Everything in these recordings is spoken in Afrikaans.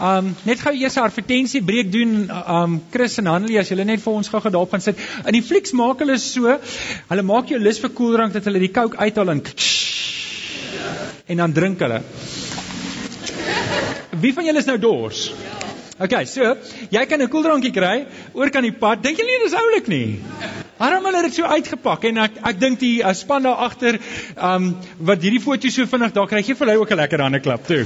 Um net gou eers 'n advertensie breek doen um Chris en Hanlie as julle net vir ons gou gedaap gaan sit. In die flieks maak hulle so, hulle maak jou lus vir koeldrank dat hulle die Coke uithaal en en dan drink hulle. Wie van julle is nou dors? Okay, so jy kan 'n koeldrankie kry oor kan die pad. Dink julle nie dis oulik nie? Waarom hulle dit so uitgepak en ek ek dink die uh, span daar agter um wat hierdie foto so vinnig daar kry gee vir hulle ook 'n lekker hande klap toe.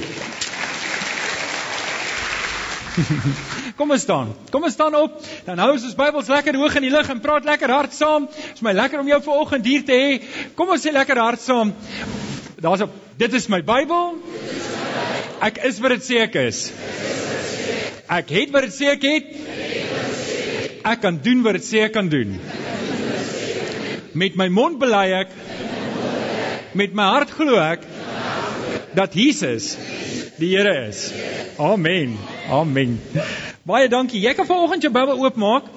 Kom ons staan. Kom ons staan op. Dan hou ons ons Bybels lekker hoog in die lug en praat lekker hard saam. Dit is my lekker om jou vanoggend hier te hê. Kom ons sê lekker hard saam. Daar's op. Dit is my Bybel. Ek is wat dit sê ek is. Ek het wat dit sê ek het. Ek kan doen wat dit sê ek kan doen. Met my mond bely ek met my hart glo ek dat Jesus die Here is. Amen. Amen. Baie dankie. Jy kan vanoggend jou Bybel oopmaak.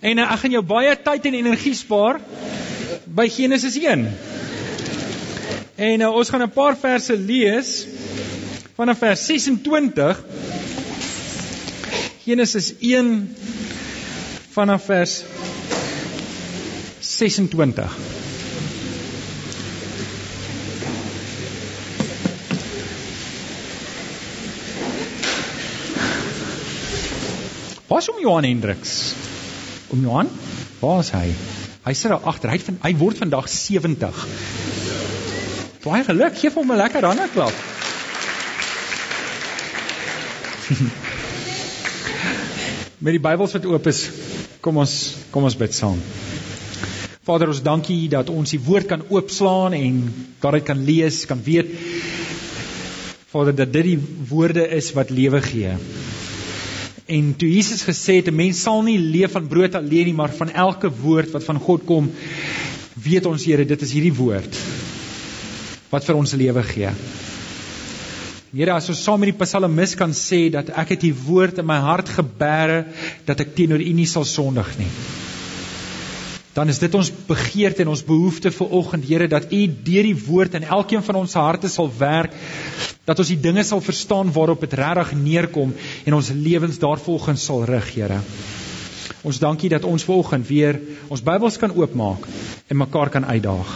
En uh, ek gaan jou baie tyd en energie spaar by Genesis 1. En uh, ons gaan 'n paar verse lees vanaf vers 26. Genesis 1 vanaf vers 26. Waar is om Johan Hendriks? Om Johan? Waar is hy? Hy sit daar agter. Hy hy word vandag 70. Baie geluk. Geef hom 'n lekker hande klap. Met die Bybels wat oop is, kom ons kom ons bid saam. Vader, ons dankie dat ons die woord kan oopslaan en daaruit kan lees, kan weet Vader dat dit die woorde is wat lewe gee. En toe Jesus gesê het 'n mens sal nie leef van brood alleen nie, maar van elke woord wat van God kom, weet ons Here, dit is hierdie woord wat vir ons lewe gee. Here, as ons saam met die psalmis kan sê dat ek het U woord in my hart gebeere dat ek teenoor U nie sal sondig nie. Dan is dit ons begeerte en ons behoefte vir oggend, Here, dat U deur die woord in elkeen van ons harte sal werk, dat ons die dinge sal verstaan waarop dit regtig neerkom en ons lewens daarvolgens sal rig, Here. Ons dankie dat ons vanoggend weer ons Bybels kan oopmaak en mekaar kan uitdaag.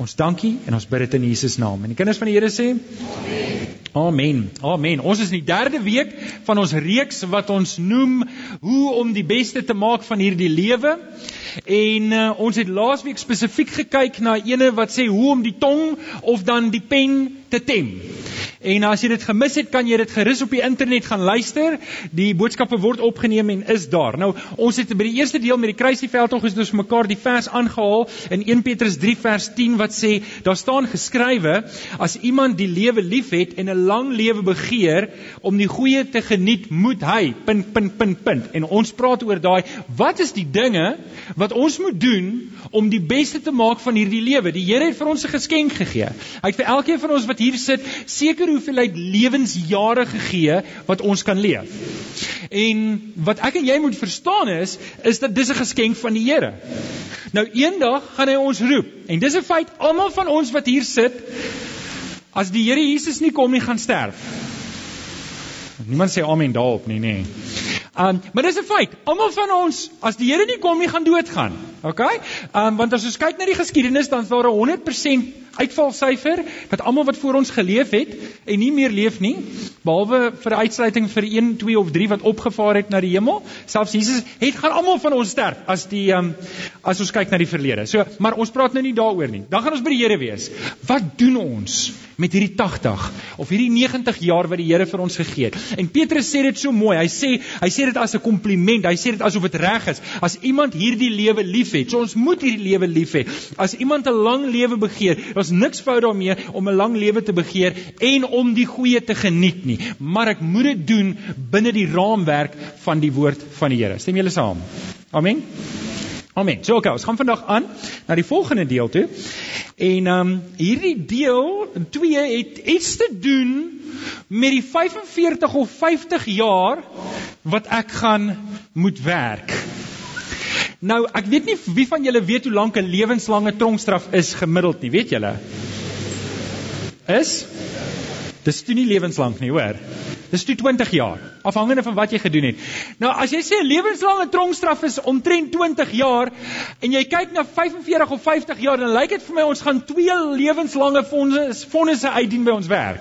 Ons dankie en ons bid dit in Jesus naam. En die kinders van die Here sê: Amen. Amen. Ons is in die derde week van ons reeks wat ons noem hoe om die beste te maak van hierdie lewe. En uh, ons het laasweek spesifiek gekyk na ene wat sê hoe om die tong of dan die pen te tem. En as jy dit gemis het, kan jy dit gerus op die internet gaan luister. Die boodskappe word opgeneem en is daar. Nou, ons het by die eerste deel met die kruisieveldtog is ons mekaar die vers aangehaal in 1 Petrus 3 vers 10 wat sê, daar staan geskrywe, as iemand die lewe liefhet en 'n lang lewe begeer om die goeie te geniet, moet hy punt punt punt punt. En ons praat oor daai, wat is die dinge wat ons moet doen om die beste te maak van hierdie lewe? Die Here het vir ons 'n geskenk gegee. Hy het vir elkeen van ons wat hier sit, seker hoeveelheid lewensjare gegee wat ons kan leef. En wat ek en jy moet verstaan is, is dat dis 'n geskenk van die Here. Nou eendag gaan hy ons roep en dis 'n feit almal van ons wat hier sit as die Here Jesus nie kom nie gaan sterf. Niemand sê amen daarop nie, nê. Um, maar dis 'n feit. Almal van ons as die Here nie kom nie gaan doodgaan. OK? Um want as ons kyk na die geskiedenis dan is daar 'n 100% uitvalsyfer dat almal wat voor ons geleef het en nie meer leef nie, behalwe vir uitsluiting vir 1, 2 of 3 wat opgevaar het na die hemel, selfs Jesus het gaan almal van ons sterf as die um, as ons kyk na die verlede. So, maar ons praat nou nie daaroor nie. Dan gaan ons by die Here wees. Wat doen ons met hierdie 80 of hierdie 90 jaar wat die Here vir ons gegee het? En Petrus sê dit so mooi. Hy sê hy sê dit as 'n kompliment. Hy sê dit asof dit reg is. As iemand hierdie lewe liefhet, so ons moet hierdie lewe lief hê. As iemand 'n lang lewe begeer, daar's niks fout daarmee om 'n lang lewe te begeer en om die goeie te geniet nie, maar ek moet dit doen binne die raamwerk van die woord van die Here. Stem julle saam? Amen. Amen. So okay, ons gaan vandag aan na die volgende deel toe. En ehm um, hierdie deel 2 het iets te doen met die 45 of 50 jaar wat ek gaan moet werk. Nou, ek weet nie wie van julle weet hoe lank 'n lewenslange tronkstraf is gemiddeld nie, weet julle? Is? Dis toe nie lewenslank nie, hoor. Dis toe 20 jaar, afhangende van wat jy gedoen het. Nou as jy sê 'n lewenslange tronkstraf is omtrent 20 jaar en jy kyk na 45 of 50 jaar, dan lyk dit vir my ons gaan twee lewenslange fondse fondse uitdien by ons werk.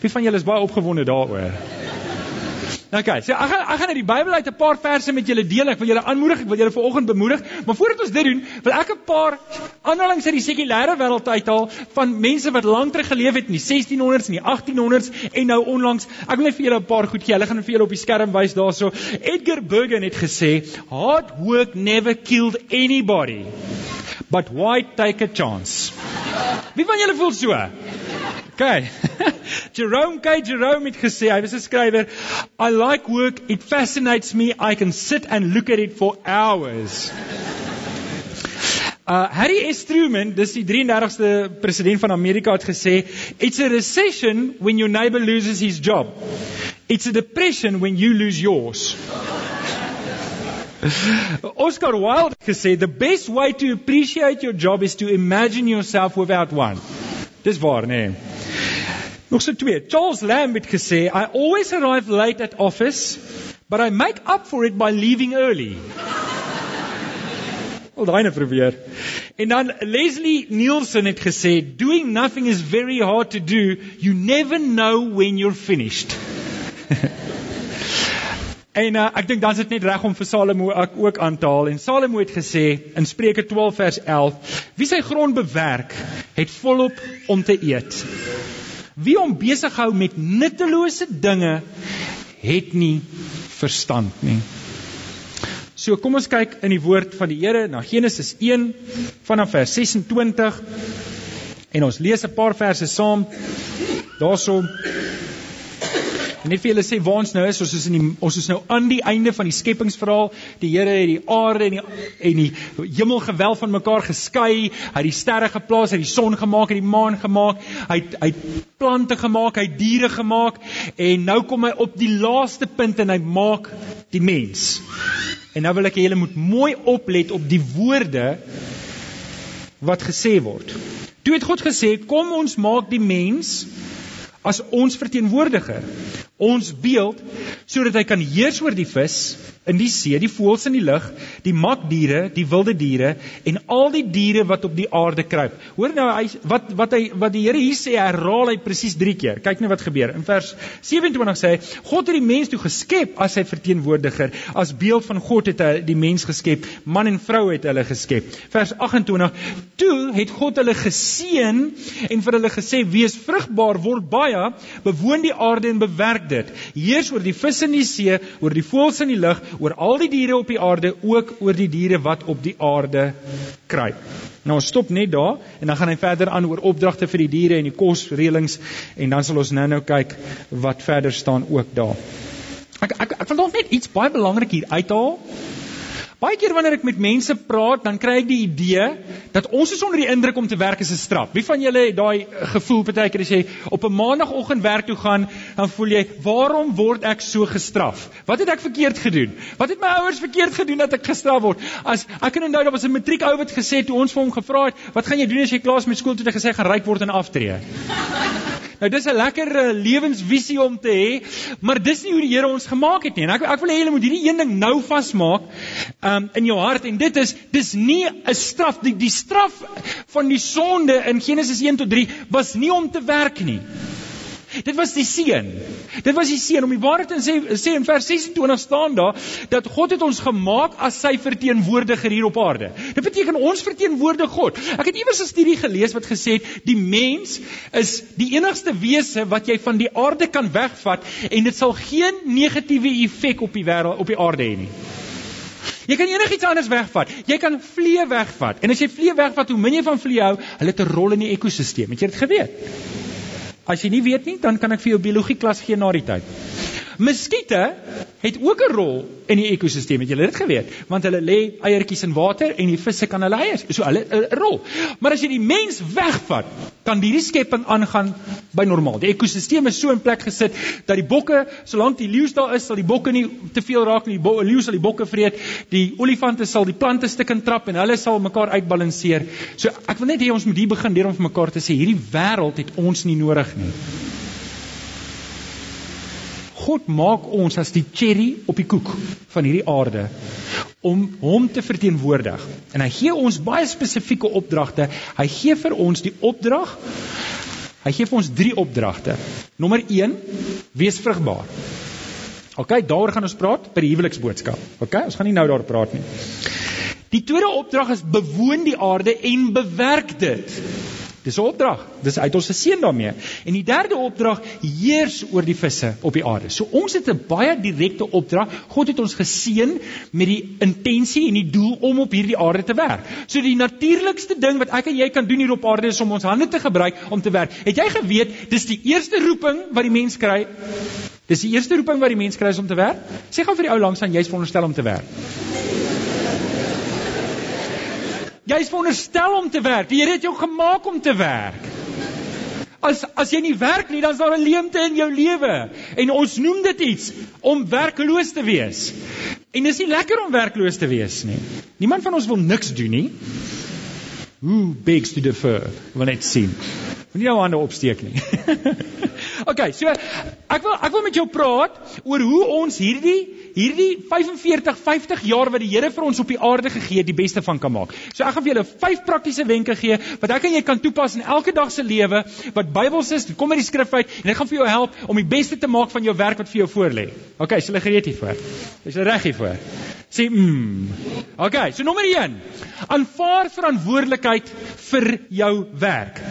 Wie van julle is baie opgewonde daaroor? Nou kyk, so ek gaan ek gaan uit die Bybel uit 'n paar verse met julle deel. Ek wil julle aanmoedig, ek wil julle vanoggend bemoedig. Maar voordat ons dit doen, wil ek 'n paar aanhalings uit die sekulêre wêreld uithaal van mense wat lank terug geleef het in die 1600s en die 1800s en nou onlangs. Ek wil net vir julle 'n paar goed gee. Hulle gaan vir julle op die skerm wys daarso. Edgar Bergen het gesê, "Hard work never killed anybody." But why take a chance? Wie van julle voel so? Okay. Jerome K. Jerome het gesê, hy was 'n skrywer, I like work, it fascinates me, I can sit and look at it for hours. Uh Harry S. Truman, dis die 33ste president van Amerika het gesê, it's a recession when your neighbor loses his job. It's a depression when you lose yours. Oscar Wilde gesê, the best way to appreciate your job is to imagine yourself without one. Dis waar, nee. Nog so twee. Charles Lamb het gesê, I always arrive late at office, but I make up for it by leaving early. Al daai net probeer. En dan Leslie Nielsen het gesê, doing nothing is very hard to do. You never know when you're finished. En uh, ek dink dan is dit net reg om vir Salomo ook aan te haal. En Salomo het gesê in Spreuke 12 vers 11: Wie sy grond bewerk, het volop om te eet. Wie hom besig hou met nuttelose dinge, het nie verstand nie. So kom ons kyk in die woord van die Here na Genesis 1 vanaf vers 26 en ons lees 'n paar verse saam. Daarso En net vir julle sê waar ons nou is, ons is in die ons is nou aan die einde van die skepingsverhaal. Die Here het die aarde en die en die hemel gewelf van mekaar geskei. Hy het die sterre geplaas, hy het die son gemaak, hy het die maan gemaak, hy het hy het plante gemaak, hy het diere gemaak en nou kom hy op die laaste punt en hy maak die mens. En nou wil ek julle moet mooi oplet op die woorde wat gesê word. Toe het God gesê, "Kom ons maak die mens as ons verteenwoordiger, ons beeld sodat hy kan heers oor die vis in die see, die voëls in die lug, die makdiere, die wilde diere en al die diere wat op die aarde kruip. Hoor nou hy wat wat hy wat die Here hier sê, herhaal hy presies 3 keer. Kyk net wat gebeur. In vers 27 sê hy: God het die mens toe geskep as sy verteenwoordiger, as beeld van God het hy die mens geskep, man en vrou het hulle geskep. Vers 28: Toe het God hulle geseën en vir hulle gesê: Wees vrugbaar, word baie, bewoon die aarde en bewerk dit. Heers oor die visse in die see, oor die voëls in die lug, oor al die diere op die aarde, ook oor die diere wat op die aarde kruip. Nou ons stop net daar en dan gaan hy verder aan oor opdragte vir die diere en die kosreëlings en dan sal ons nou-nou kyk wat verder staan ook daar. Ek ek ek wil nog net iets baie belangrik hier uithaal. Baie keer wanneer ek met mense praat, dan kry ek die idee dat ons is onder die indruk om te werk as 'n straf. Wie van julle het daai gevoel partykeer as jy op 'n maandagooggend werk toe gaan, dan voel jy, "Waarom word ek so gestraf? Wat het ek verkeerd gedoen? Wat het my ouers verkeerd gedoen dat ek gestraf word?" As ek kan onthou daar was 'n matriek ou wat gesê toe ons vir hom gevra het, "Wat gaan jy doen as jy klaar is met skool?" toe het hy gesê, "Gaan ryk word en aftree." Nou dis 'n lekker uh, lewensvisie om te hê, maar dis nie hoe die Here ons gemaak het nie. En ek ek wil hê julle moet hierdie een ding nou vasmaak um, in jou hart en dit is dis nie 'n straf die, die straf van die sonde in Genesis 1 tot 3 was nie om te werk nie. Dit was die seën. Dit was die seën om die waarheid te sê sê in vers 26 staan daar dat God het ons gemaak as sy verteenwoordiger hier op aarde. Dit beteken ons verteenwoordig God. Ek het iewers 'n studie gelees wat gesê het die mens is die enigste wese wat jy van die aarde kan wegvat en dit sal geen negatiewe effek op die wêreld op die aarde hê nie. Jy kan enigiets anders wegvat. Jy kan vliee wegvat. En as jy vliee wegvat, hoe min jy van vliee hou, hulle het 'n rol in die ekosisteem. Het jy dit geweet? As jy nie weet nie, dan kan ek vir jou biologie klas gee na die tyd. Muskiete het ook 'n rol in die ekosisteem. Het julle dit geweet? Want hulle lê eiertjies in water en die visse kan hulle eiers. So hulle 'n rol. Maar as jy die mens wegvat, kan hierdie skepping aangaan by normaal. Die ekosisteem is so in plek gesit dat die bokke, solank die leeu's daar is, sal die bokke nie te veel raak nie. Die leeu sal die bokke vreet. Die olifante sal die plante stuk en trap en hulle sal mekaar uitbalanseer. So ek wil net hê ons moet hier begin deur om vir mekaar te sê hierdie wêreld het ons nie nodig nie. God maak ons as die cherry op die koek van hierdie aarde om hom te verteenwoordig. En hy gee ons baie spesifieke opdragte. Hy gee vir ons die opdrag Hy gee vir ons drie opdragte. Nommer 1: wees vrugbaar. OK, daaroor gaan ons praat by die huweliksboodskap. OK, ons gaan nie nou daaroor praat nie. Die tweede opdrag is bewoon die aarde en bewerk dit. Dis 'n opdrag. Dis uit ons geseën daarmee. En die derde opdrag heers oor die visse op die aarde. So ons het 'n baie direkte opdrag. God het ons geseën met die intensie en die doel om op hierdie aarde te werk. So die natuurlikste ding wat ek en jy kan doen hier op aarde is om ons hande te gebruik om te werk. Het jy geweet dis die eerste roeping wat die mens kry? Dis die eerste roeping wat die mens kry om te werk? Sê gou vir die ou langs aan jy's veronderstel om te werk. Jy is veronderstel om te werk. Die Here het jou gemaak om te werk. As as jy nie werk nie, dan is daar 'n leemte in jou lewe. En ons noem dit iets om werkloos te wees. En dis nie lekker om werkloos te wees nie. Niemand van ons wil niks doen nie. Who begs to defer? Wil net sien. Moenie jou hande opsteek nie. okay, so ek wil ek wil met jou praat oor hoe ons hierdie hierdie 45 50 jaar wat die Here vir ons op die aarde gegee het, die beste van kan maak. So ek gaan vir julle vyf praktiese wenke gee wat ek en jy kan toepas in elke dag se lewe wat Bybels is. Kom uit die skrif uit en dit gaan vir jou help om die beste te maak van jou werk wat vir jou voorlê. Okay, is hulle gereed hiervoor? Is hulle reg hiervoor? Sê mm. Okay, so nommer 1. Aanvaar verantwoordelikheid vir jou werk.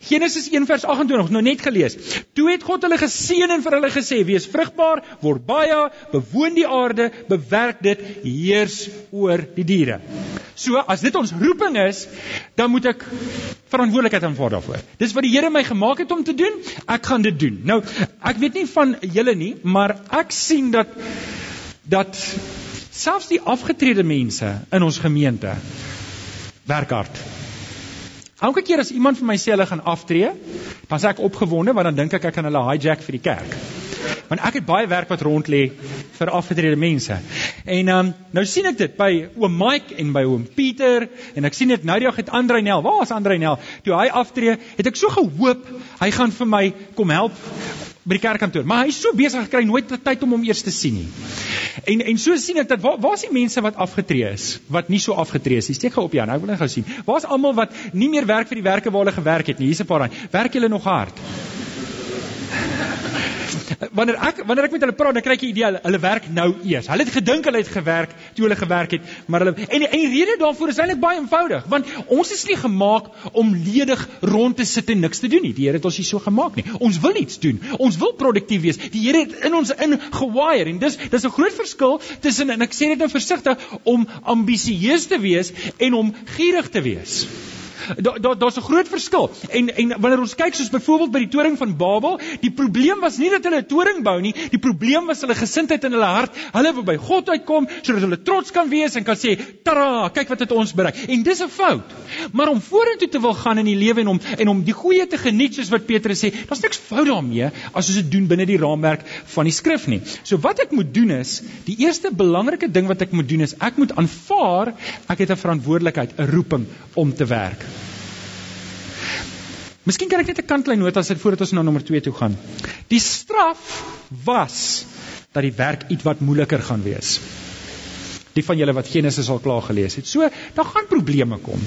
Genesis 1 vers 28 nou net gelees. Toe het God hulle geseën en vir hulle gesê: "Wees vrugbaar, word baie, bewoon die aarde, bewerk dit, heers oor die diere." So, as dit ons roeping is, dan moet ek verantwoordelikheid aanvaar daarvoor. Dis wat die Here my gemaak het om te doen, ek gaan dit doen. Nou, ek weet nie van julle nie, maar ek sien dat dat selfs die afgetrede mense in ons gemeente werk hard. Elke keer as iemand vir my sê hulle gaan aftree, dan sê ek opgewonde want dan dink ek ek kan hulle hijack vir die kerk. Want ek het baie werk wat rond lê vir afgetrede mense. En um, nou sien ek dit by oom Mike en by oom Pieter en ek sien dit nou die het Andrei Nel. Waar is Andrei Nel? Toe hy aftree, het ek so gehoop hy gaan vir my kom help by die kerkkantoor, maar hy is so besig gekry nooit tyd om hom eers te sien nie. En en so sien ek dat waar waar is die mense wat afgetree is, wat nie so afgetree is nie. Steek gou op Jan, ek wil net gou sien. Waar is almal wat nie meer werk vir die werke waar hulle gewerk het nie? Hier's 'n paar. Werk julle nog hard? Wanneer ek wanneer ek met hulle praat, dan kry ek 'n idee hulle, hulle werk nou eers. Hulle het gedink hulle het gewerk toe hulle gewerk het, maar hulle en en die rede daarvoor is eintlik baie eenvoudig, want ons is nie gemaak om ledig rond te sit en niks te doen nie. Die Here het ons nie so gemaak nie. Ons wil iets doen. Ons wil produktief wees. Die Here het in ons ingewire en dis dis 'n groot verskil tussen en ek sê dit nou versigtig om ambisieus te wees en om gierig te wees. Daar daar daar's 'n groot verskil. En en wanneer ons kyk soos byvoorbeeld by die toring van Babel, die probleem was nie dat hulle 'n toring bou nie, die probleem was hulle gesindheid in hulle hart. Hulle wou by God uitkom sodat hulle trots kan wees en kan sê, "Tada, kyk wat het ons bereik." En dis 'n fout. Maar om vorentoe te wil gaan in die lewe en om en om die goeie te geniet soos wat Petrus sê, daar's niks fout daarmee as ons dit doen binne die raamwerk van die skrif nie. So wat ek moet doen is, die eerste belangrike ding wat ek moet doen is, ek moet aanvaar ek het 'n verantwoordelikheid, 'n roeping om te werk. Miskien kan ek net 'n kantlyn nota sit voordat ons na nommer 2 toe gaan. Die straf was dat die werk ietwat moeiliker gaan wees. Die van julle wat Genesis al klaar gelees het. So, daar gaan probleme kom.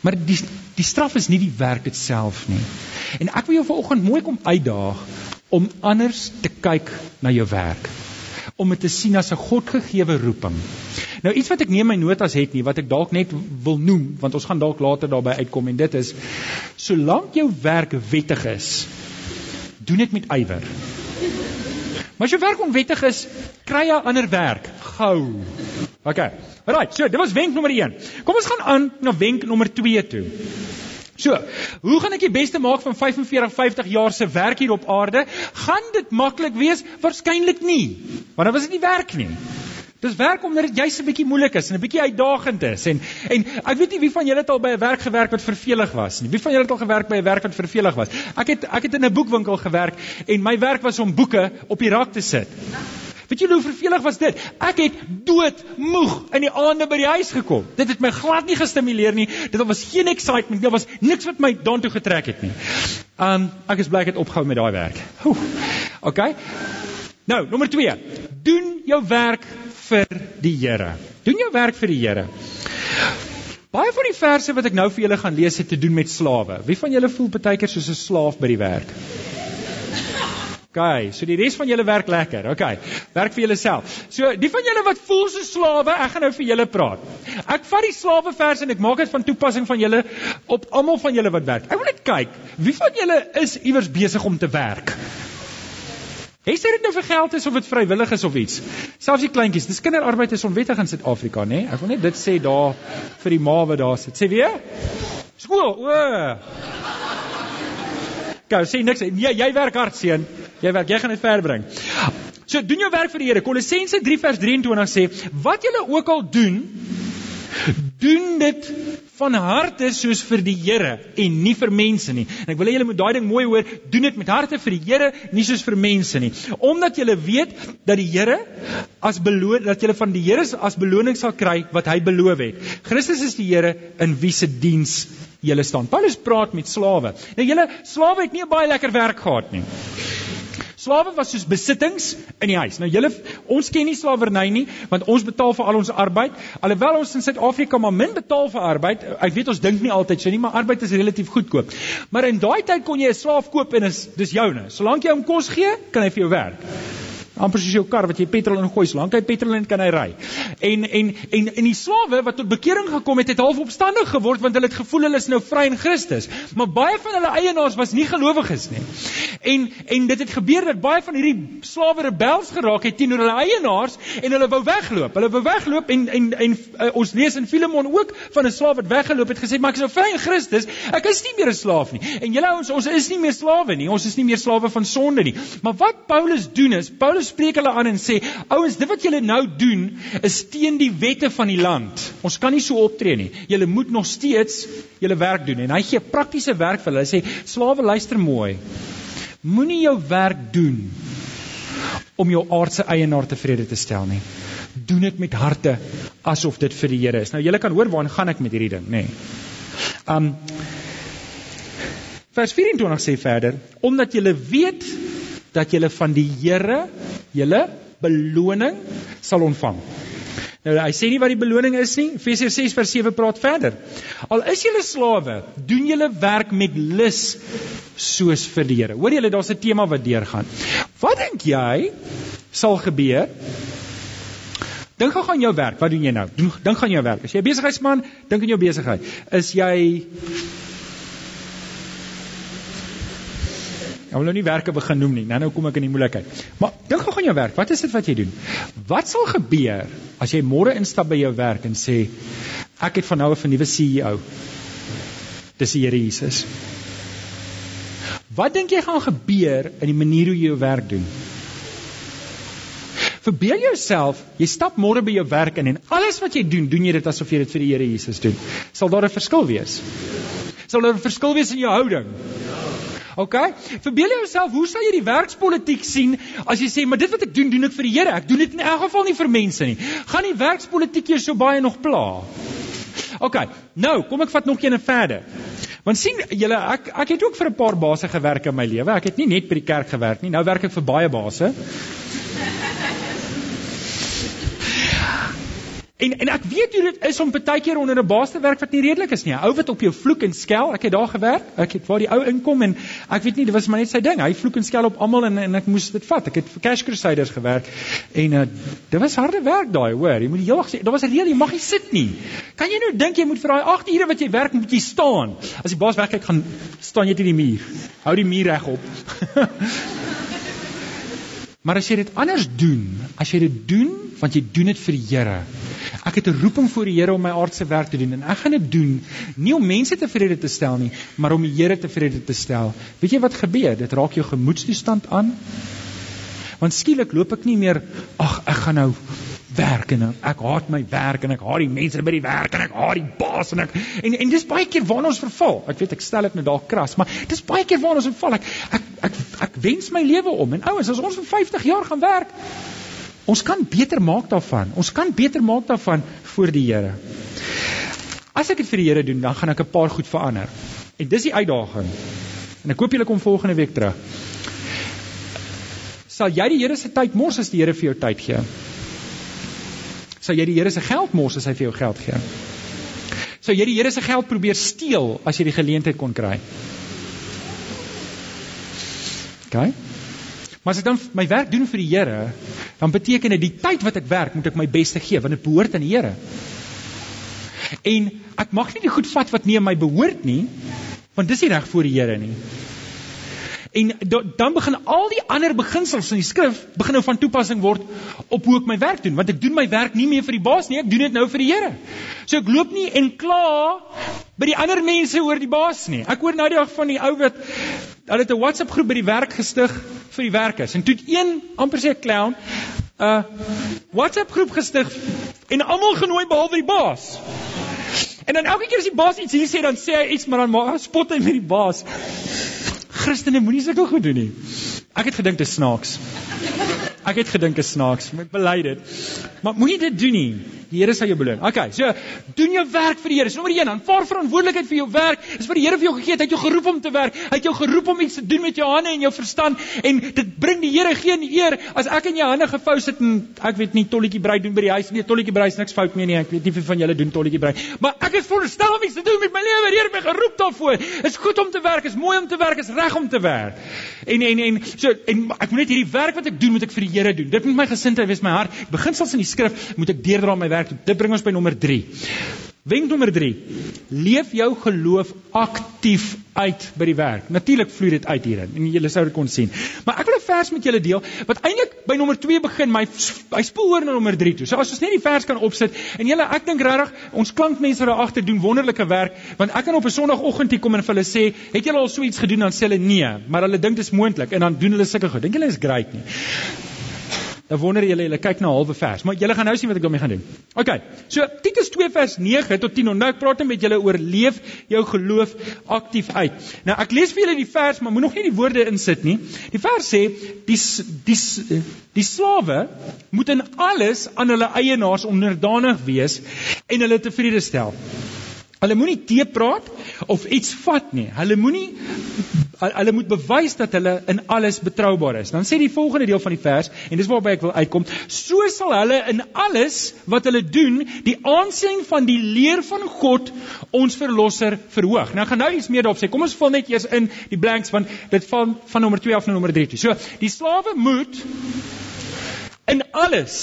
Maar die die straf is nie die werk self nie. En ek wil jou vanoggend mooi kom uitdaag om anders te kyk na jou werk. Om dit te sien as 'n Godgegewe roeping. Nou iets wat ek nie in my notas het nie, wat ek dalk net wil noem, want ons gaan dalk later daarby uitkom en dit is solank jou werk wettig is, doen dit met ywer. Maar as jou werk onwettig is, kry jy ander werk gou. OK. Right, so dit was wenk nommer 1. Kom ons gaan aan na wenk nommer 2 toe. So, hoe gaan ek die beste maak van 45 50 jaar se werk hier op aarde? Gaan dit maklik wees? Waarskynlik nie. Want dan was dit nie werk nie. Dis werk omdat dit juis 'n bietjie moeilik is en 'n bietjie uitdagend is en en ek weet nie wie van julle het al by 'n werk gewerk wat vervelig was nie. Wie van julle het al gewerk by 'n werk wat vervelig was? Ek het ek het in 'n boekwinkel gewerk en my werk was om boeke op die rak te sit. Weet julle hoe vervelig was dit? Ek het dood moeg in die aande by die huis gekom. Dit het my glad nie gestimuleer nie. Dit was geen excitement. Daar was niks wat my daartoe getrek het nie. Um ek is bly ek het opgehou met daai werk. Oeh. Okay. Nou, nommer 2. Doen jou werk vir die Here. Doen jou werk vir die Here. Baie van die verse wat ek nou vir julle gaan lees het te doen met slawe. Wie van julle voel baie keer soos 'n slaaf by die werk? OK, so die res van julle werk lekker. OK. Werk vir julleself. So die van julle wat voel so slawe, ek gaan nou vir julle praat. Ek vat die slawe vers en ek maak dit van toepassing van julle op almal van julle wat werk. Ek wil net kyk, wie van julle is iewers besig om te werk? Is dit nou vir geld is of dit vrywillig is of iets? Selfs die kleintjies, dis kinderarbeid is onwettig in Suid-Afrika, nê? Nee? Ek wil net dit sê daar vir die ma wat daar sit. Sê weer? Skool. O. Gou, sê niks. Nee, jy werk hard, seun. Jy werk, jy gaan dit ver bring. So doen jou werk vir die Here. Kolossense 3 vers 23 sê, wat julle ook al doen, doen dit van harte soos vir die Here en nie vir mense nie. En ek wil hê julle moet daai ding mooi hoor, doen dit met harte vir die Here, nie soos vir mense nie. Omdat julle weet dat die Here as beloon dat julle van die Here as beloning sal kry wat hy beloof het. Christus is die Here in wie se diens julle staan. Paulus praat met slawe. Nou julle slawe het nie 'n baie lekker werk gehad nie. Slawe was soos besittings in die huis. Nou julle ons ken nie slawerny nie, want ons betaal vir al ons arbeid. Alhoewel ons in Suid-Afrika maar min betaal vir arbeid. Ek weet ons dink nie altyd so nie, maar arbeid is relatief goedkoop. Maar in daai tyd kon jy 'n slaaf koop en is dis joune. Solank jy hom kos gee, kan hy vir jou werk amper soos jou kar wat jy petrol ingooi, solank hy petrol in kan hy ry. En en en en die slawe wat tot bekering gekom het, het half opstandig geword want hulle het gevoel hulle is nou vry in Christus. Maar baie van hulle eienaars was nie gelowiges nie. En en dit het gebeur dat baie van hierdie slawe rebels geraak het teenoor hulle eienaars en hulle wou wegloop. Hulle wou wegloop en en en uh, ons lees in Filemon ook van 'n slaaf wat weggeloop het gesê maar ek is nou vry in Christus. Ek is nie meer 'n slaaf nie. En julle ouens, ons is nie meer slawe nie. Ons is nie meer slawe van sonde nie. Maar wat Paulus doen is, Paulus spreek hulle aan en sê: "Ouens, dit wat julle nou doen is teen die wette van die land. Ons kan nie so optree nie. Julle moet nog steeds julle werk doen." En hy gee praktiese werk vir hulle. Hy sê: "Slawe, luister mooi. Moenie jou werk doen om jou aardse eienaar tevrede te stel nie. Doen dit met harte asof dit vir die Here is." Nou julle kan hoor waar gaan ek met hierdie ding, nê? Nee. Um Vers 24 sê verder: "Omdat julle weet dat julle van die Here julle beloning sal ontvang. Nou hy sê nie wat die beloning is nie. Efesiërs 6 vers 7 praat verder. Al is julle slawe, doen julle werk met lus soos vir die Here. Hoor julle daar's 'n tema wat deurgaan. Wat dink jy sal gebeur? Dink gou aan jou werk. Wat doen jy nou? Dink aan jou werk. As jy 'n besigheidsman, dink aan jou besigheid. Is jy Ek wil nou nie werke begin noem nie. Nou nou kom ek in die moeilikheid. Maar dink gou aan jou werk. Wat is dit wat jy doen? Wat sal gebeur as jy môre instap by jou werk en sê ek het van nou af 'n nuwe CEO? Dis die Here Jesus. Wat dink jy gaan gebeur in die manier hoe jy jou werk doen? Verbeel jouself, jy stap môre by jou werk in en alles wat jy doen, doen jy dit asof jy dit vir die Here Jesus doen. Sal daar 'n verskil wees? Sal daar 'n verskil wees in jou houding? OK? Verbeel jouself, hoe sal jy die werkspolitiek sien as jy sê, "Maar dit wat ek doen, doen ek vir die Here. Ek doen dit in elk geval nie vir mense nie." Gaan die werkspolitiek jou so baie nog pla? OK. Nou, kom ek vat nog een verder. Want sien julle, ek ek het ook vir 'n paar basse gewerk in my lewe. Ek het nie net by die kerk gewerk nie. Nou werk ek vir baie basse. En en ek weet hoe dit is om baie keer onder 'n baas te werk wat nie redelik is nie. 'n Ou wat op jou vloek en skel. Ek het daar gewerk. Ek het waar die ou inkom en ek weet nie, dit was maar net sy ding. Hy vloek en skel op almal en en ek moes dit vat. Ek het vir Cash Crusaders gewerk en uh, dit was harde werk daai, hoor. Jy moet die hele dag sê, daar was 'n reël, jy mag nie sit nie. Kan jy nou dink jy moet vir daai 8 ure wat jy werk moet jy staan? As die baas wegkyk, gaan staan jy teen die muur. Hou die muur reg op. maar as jy dit anders doen, as jy dit doen want jy doen dit vir die Here Ek het 'n roeping voor die Here om my aardse werk te doen en ek gaan dit doen nie om mense tevrede te stel nie, maar om die Here tevrede te stel. Weet jy wat gebeur? Dit raak jou gemoedstoestand aan. Want skielik loop ek nie meer, ag, ek gaan nou werk en ek haat my werk en ek haat die mense by die werk en ek haat die baas en ek en en dis baie keer waarna ons verval. Ek weet ek stel dit nou dalk kras, maar dis baie keer waarna ons verval. Ek ek ek, ek wens my lewe om en ouens, as ons vir 50 jaar gaan werk, Ons kan beter maak daarvan. Ons kan beter maak daarvan voor die Here. As ek dit vir die Here doen, dan gaan ek 'n paar goed verander. En dis die uitdaging. En ek hoop julle kom volgende week terug. Sal jy die Here se tyd mors as die Here vir jou tyd gee? Sal jy die Here se geld mors as hy vir jou geld gee? Sou jy die Here se geld probeer steel as jy die geleentheid kon kry? OK? Maar as ek dan my werk doen vir die Here, dan beteken dit die tyd wat ek werk, moet ek my beste gee want dit behoort aan die Here. En ek mag nie die goed vat wat nie aan my behoort nie, want dis nie reg voor die Here nie. En do, dan begin al die ander beginsels in die skrif begin nou van toepassing word op hoe ek my werk doen, want ek doen my werk nie meer vir die baas nie, ek doen dit nou vir die Here. So ek loop nie en kla by die ander mense oor die baas nie. Ek hoor nou die dag van die ou wat hulle het 'n WhatsApp groep by die werk gestig vir die werkers en toe het een amper sê 'n clown 'n uh, WhatsApp groep gestig en almal genooi behalwe die baas. En dan elke keer as die baas iets hier sê dan sê hy iets maar dan spot hy met die baas. Christene moenie sulke goed doen nie. Ek het gedink dit snaaks. Ek het gedink dit snaaks, ek bely dit. Maar moenie dit doen nie. Die Here sal jou beloon. Okay, so doen jou werk vir die Here. Dis nommer 1. Aanvaar verantwoordelikheid vir jou werk. Dis vir die Here vir jou gegee. Hy het jou geroep om te werk. Hy het jou geroep om iets te doen met jou hande en jou verstand en dit bring die Here geen eer as ek in jou hande gevou sit en ek weet nie tolletjie brei doen by die huis nie. Tolletjie brei is niks fout mee nie. Ek weet nie wie van julle doen tolletjie brei. Maar ek is veronderstel om iets te doen met my lewe. Die Here het my geroep daarvoor. Is goed om te werk, is mooi om te werk, is reg om te werk. En en en so en ek moet net hierdie werk wat ek doen moet ek vir die Here doen. Dit moet my gesindheid wees, my hart. Beginsels in die skrif moet ek deurdra my werk. Dit bring ons by nommer 3. Wenk nommer 3. Leef jou geloof aktief uit by die werk. Natuurlik vloei dit uit hierin en julle sou dit kon sien. Maar ek wil 'n vers met julle deel wat eintlik by nommer 2 begin, maar hy spoel oor na nommer 3 toe. So as ons net die vers kan opsit en julle ek dink regtig ons klankmense daar agter doen wonderlike werk want ek kan op 'n sonoggend hier kom en vir hulle sê, "Het julle al so iets gedoen?" dan sê hulle nee, maar hulle dink dit is moontlik en dan doen hulle sulke goed. Dink julle is great nie? Dan wonder julle, julle kyk na halwe vers, maar julle gaan nou sien wat ek daarmee gaan doen. OK. So Titus 2 vers 9 tot 10. Nou ek praat met julle oor leef jou geloof aktief uit. Nou ek lees vir julle die vers, maar moet nog nie die woorde insit nie. Die vers sê die die die slawe moet in alles aan hulle eienaars onderdanig wees en hulle tevrede stel. Hulle moenie tee praat of iets vat nie. Hulle moenie hulle moet bewys dat hulle in alles betroubaar is. Dan sê die volgende deel van die vers en dis waarby ek wil uitkom, so sal hulle in alles wat hulle doen die aansien van die leer van God ons verlosser verhoog. Nou gaan nou iets meer daarop sê. Kom ons vul net eers in die blanks want dit van van nommer 2 af na nommer 3 toe. So, die slawe moet in alles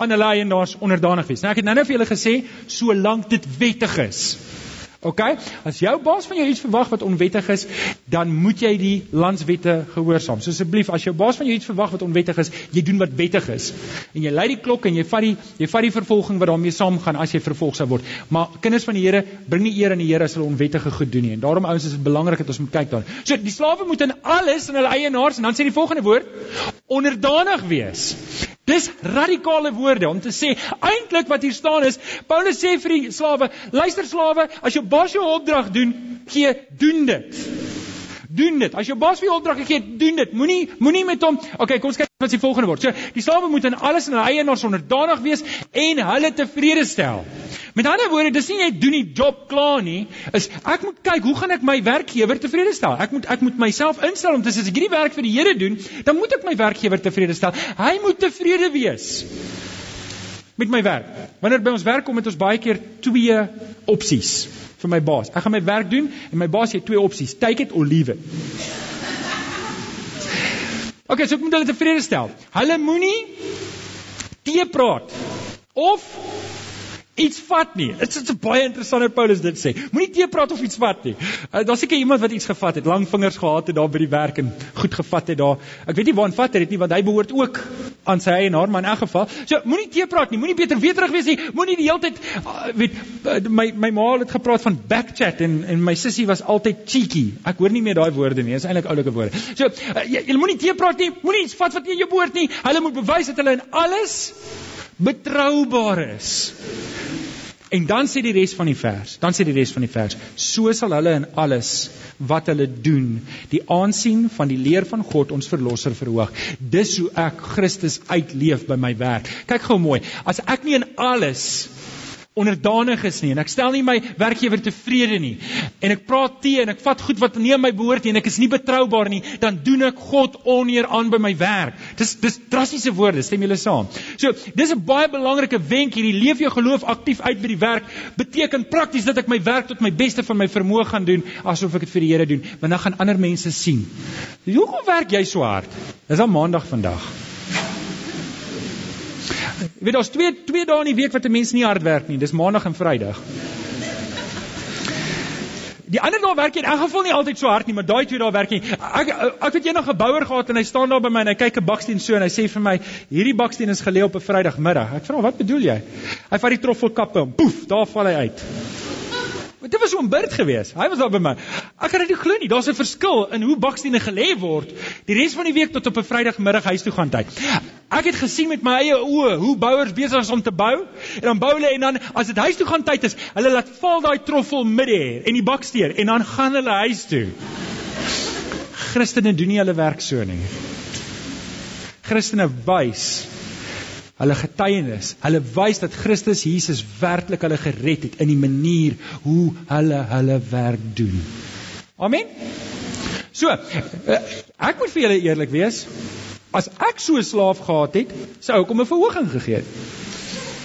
aan hulle eienaars onderdanig wees. Nou ek het nou-nou vir julle gesê solank dit wettig is. OK? As jou baas van jou iets verwag wat onwettig is, dan moet jy die landswette gehoorsaam. So asseblief, as jou baas van jou iets verwag wat onwettig is, jy doen wat wettig is. En jy lei die klok en jy vat die jy vat die vervolging wat daarmee saamgaan as jy vervolg sou word. Maar kinders van die Here, bring nie eer aan die Here as hulle onwettige goed doen nie. En daarom ouens is dit belangrik dat ons moet kyk daarna. So die slawe moet in alles in hulle eienaars en dan sê die volgende woord onderdanig wees. Dis radikale woorde om te sê eintlik wat hier staan is Paulus sê vir die slawe, luister slawe, as jou baas jou opdrag doen, gee doen dit. Doen dit. As jou baas vir jou opdrag gee, doen dit. Moenie moenie met hom. Okay, kom ons kyk wat die volgende word. So, die slawe moet in alles in hulle eienaars onderdanig wees en hulle tevrede stel. Met ander woorde, dis nie net doen die job klaar nie, is ek moet kyk hoe gaan ek my werkgewer tevrede stel? Ek moet ek moet myself instel om te sê as ek hierdie werk vir die Here doen, dan moet ek my werkgewer tevrede stel. Hy moet tevrede wees met my werk. Wanneer by ons werk kom met ons baie keer twee opsies vir my baas. Ek gaan my werk doen en my baas het twee opsies: take it or leave it. Okay, so ek moet hulle tevrede stel. Hulle moenie te praat of iets vat nie. Dit is 'n baie interessant wat Paulus dit sê. Moenie te praat of iets vat nie. Uh, Daar's seker iemand wat iets gevat het, lang vingers gehad het daar by die werk en goed gevat het daar. Ek weet nie waar vat hy dit nie want hy behoort ook aan sy eienaar, maar in elk geval, so moenie te praat nie. Moenie beter weer terug wees nie. Moenie die hele tyd uh, weet uh, my my ma het gepraat van backchat en en my sussie was altyd cheeky. Ek hoor nie meer daai woorde nie. Dit is eintlik oulike woorde. So uh, jy, jy moenie te praat nie. Moenie iets vat wat nie jou behoort nie. Hulle moet bewys dat hulle in alles betroubaar is. En dan sê die res van die vers, dan sê die res van die vers, so sal hulle in alles wat hulle doen, die aansien van die leer van God ons verlosser verhoog. Dis hoe ek Christus uitleef by my werk. Kyk gou mooi, as ek nie in alles onderdanig is nie en ek stel nie my werkgewer tevrede nie en ek praat te en ek vat goed wat nie aan my behoort nie en ek is nie betroubaar nie, dan doen ek God oneer aan by my werk. Dis dis drastiese woorde, stem julle saam? So, dis 'n baie belangrike wenk hierdie leef jou geloof aktief uit by die werk beteken prakties dat ek my werk tot my beste van my vermoë gaan doen asof ek dit vir die Here doen, want dan gaan ander mense sien. Hoekom werk jy so hard? Dis al maandag vandag. Jy weet daar's twee twee dae in die week wat 'n mens nie hard werk nie. Dis maandag en Vrydag. Die ander dae werk jy in elk geval nie altyd so hard nie, maar daai twee dae werk jy. Ek ek jy nog 'n bouer gehad en hy staan daar by my en hy kyk 'n baksteen so en hy sê vir my, "Hierdie baksteen is gelê op 'n Vrydagmiddag." Ek vra, "Wat bedoel jy?" Hy vat die troffelkappe en poef, daar val hy uit. Dit was 'n bird gewees. Hy was daar by my. Ek kan dit nie glo nie. Daar's 'n verskil in hoe bakstene gelê word die res van die week tot op 'n Vrydagmiddag huis toe gaan tyd. Ek het gesien met my eie oë hoe bouers besig is om te bou en dan bou hulle en dan as dit huis toe gaan tyd is, hulle laat val daai troffel middel en die baksteen en dan gaan hulle huis toe. Christene doen nie hulle werk so nie. Christene wys hulle getuienis. Hulle wys dat Christus Jesus werklik hulle gered het in die manier hoe hulle hulle werk doen. Amen. So, eh, ek moet vir julle eerlik wees. As ek so 'n slaaf gehad het, sou ek hom 'n verhoging gegee het.